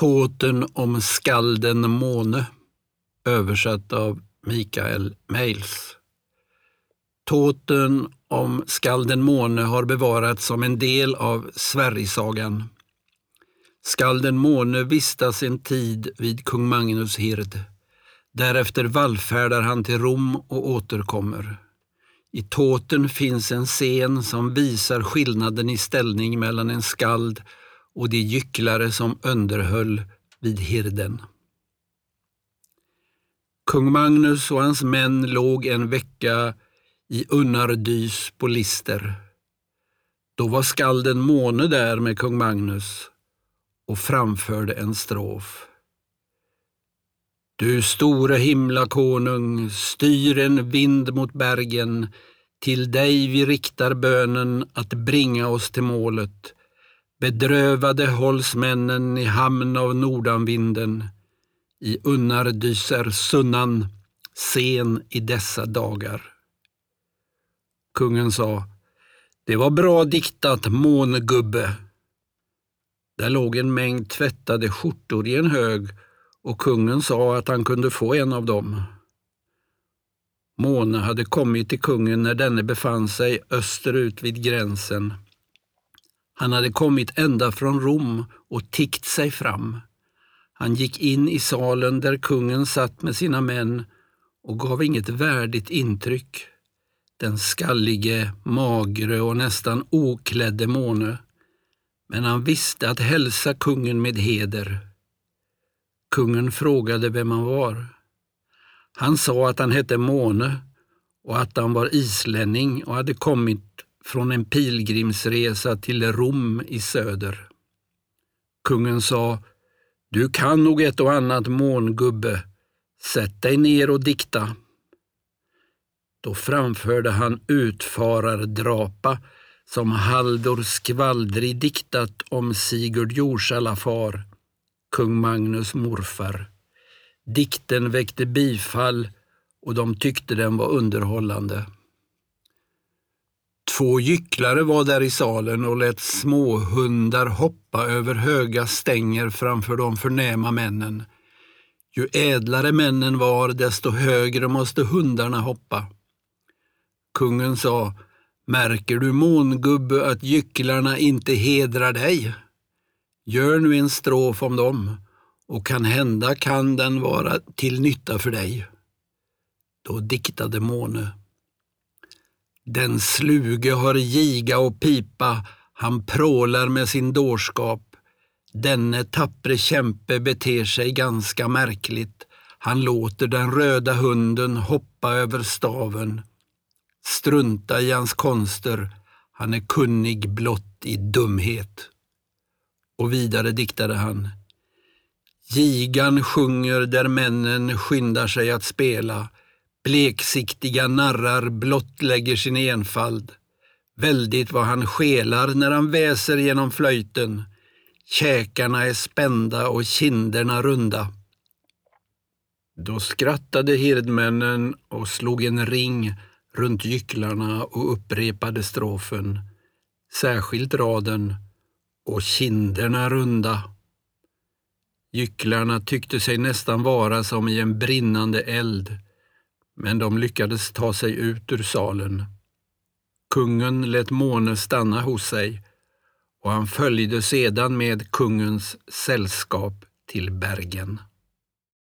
Tåten om skalden Måne översatt av Mikael Meils. Tåten om skalden Måne har bevarats som en del av Sverigesagan. Skalden Måne vistas en tid vid kung Magnus hird. Därefter vallfärdar han till Rom och återkommer. I Tåten finns en scen som visar skillnaden i ställning mellan en skald och de gycklare som underhöll vid hirden. Kung Magnus och hans män låg en vecka i Unnardys på Lister. Då var skalden Måne där med kung Magnus och framförde en strof. Du store himlakonung, styr en vind mot bergen, till dig vi riktar bönen att bringa oss till målet. Bedrövade hålls männen i hamn av nordanvinden, i unnar dyser sunnan sen i dessa dagar. Kungen sa, det var bra diktat, mångubbe. Där låg en mängd tvättade skjortor i en hög och kungen sa att han kunde få en av dem. Måne hade kommit till kungen när denne befann sig österut vid gränsen. Han hade kommit ända från Rom och tiggt sig fram. Han gick in i salen där kungen satt med sina män och gav inget värdigt intryck. Den skallige, magre och nästan oklädde Måne. Men han visste att hälsa kungen med heder. Kungen frågade vem han var. Han sa att han hette Måne och att han var islänning och hade kommit från en pilgrimsresa till Rom i söder. Kungen sa, du kan nog ett och annat mångubbe. Sätt dig ner och dikta. Då framförde han Utfarardrapa som Halldor Skvaldri diktat om Sigurd Jorsala far, kung Magnus morfar. Dikten väckte bifall och de tyckte den var underhållande. Två gycklare var där i salen och lät småhundar hoppa över höga stänger framför de förnäma männen. Ju ädlare männen var, desto högre måste hundarna hoppa. Kungen sa, märker du mångubbe att gycklarna inte hedrar dig? Gör nu en strof om dem och kan hända kan den vara till nytta för dig. Då diktade Måne. Den sluge har giga och pipa, han prålar med sin dårskap. Denne tappre kämpe beter sig ganska märkligt. Han låter den röda hunden hoppa över staven. Strunta i hans konster, han är kunnig blott i dumhet. Och vidare diktade han. Gigan sjunger där männen skyndar sig att spela. Bleksiktiga narrar blottlägger sin enfald. Väldigt vad han skelar när han väser genom flöjten. Käkarna är spända och kinderna runda. Då skrattade hirdmännen och slog en ring runt gycklarna och upprepade strofen, särskilt raden och kinderna runda. Gycklarna tyckte sig nästan vara som i en brinnande eld, men de lyckades ta sig ut ur salen. Kungen lät Måne stanna hos sig och han följde sedan med kungens sällskap till Bergen.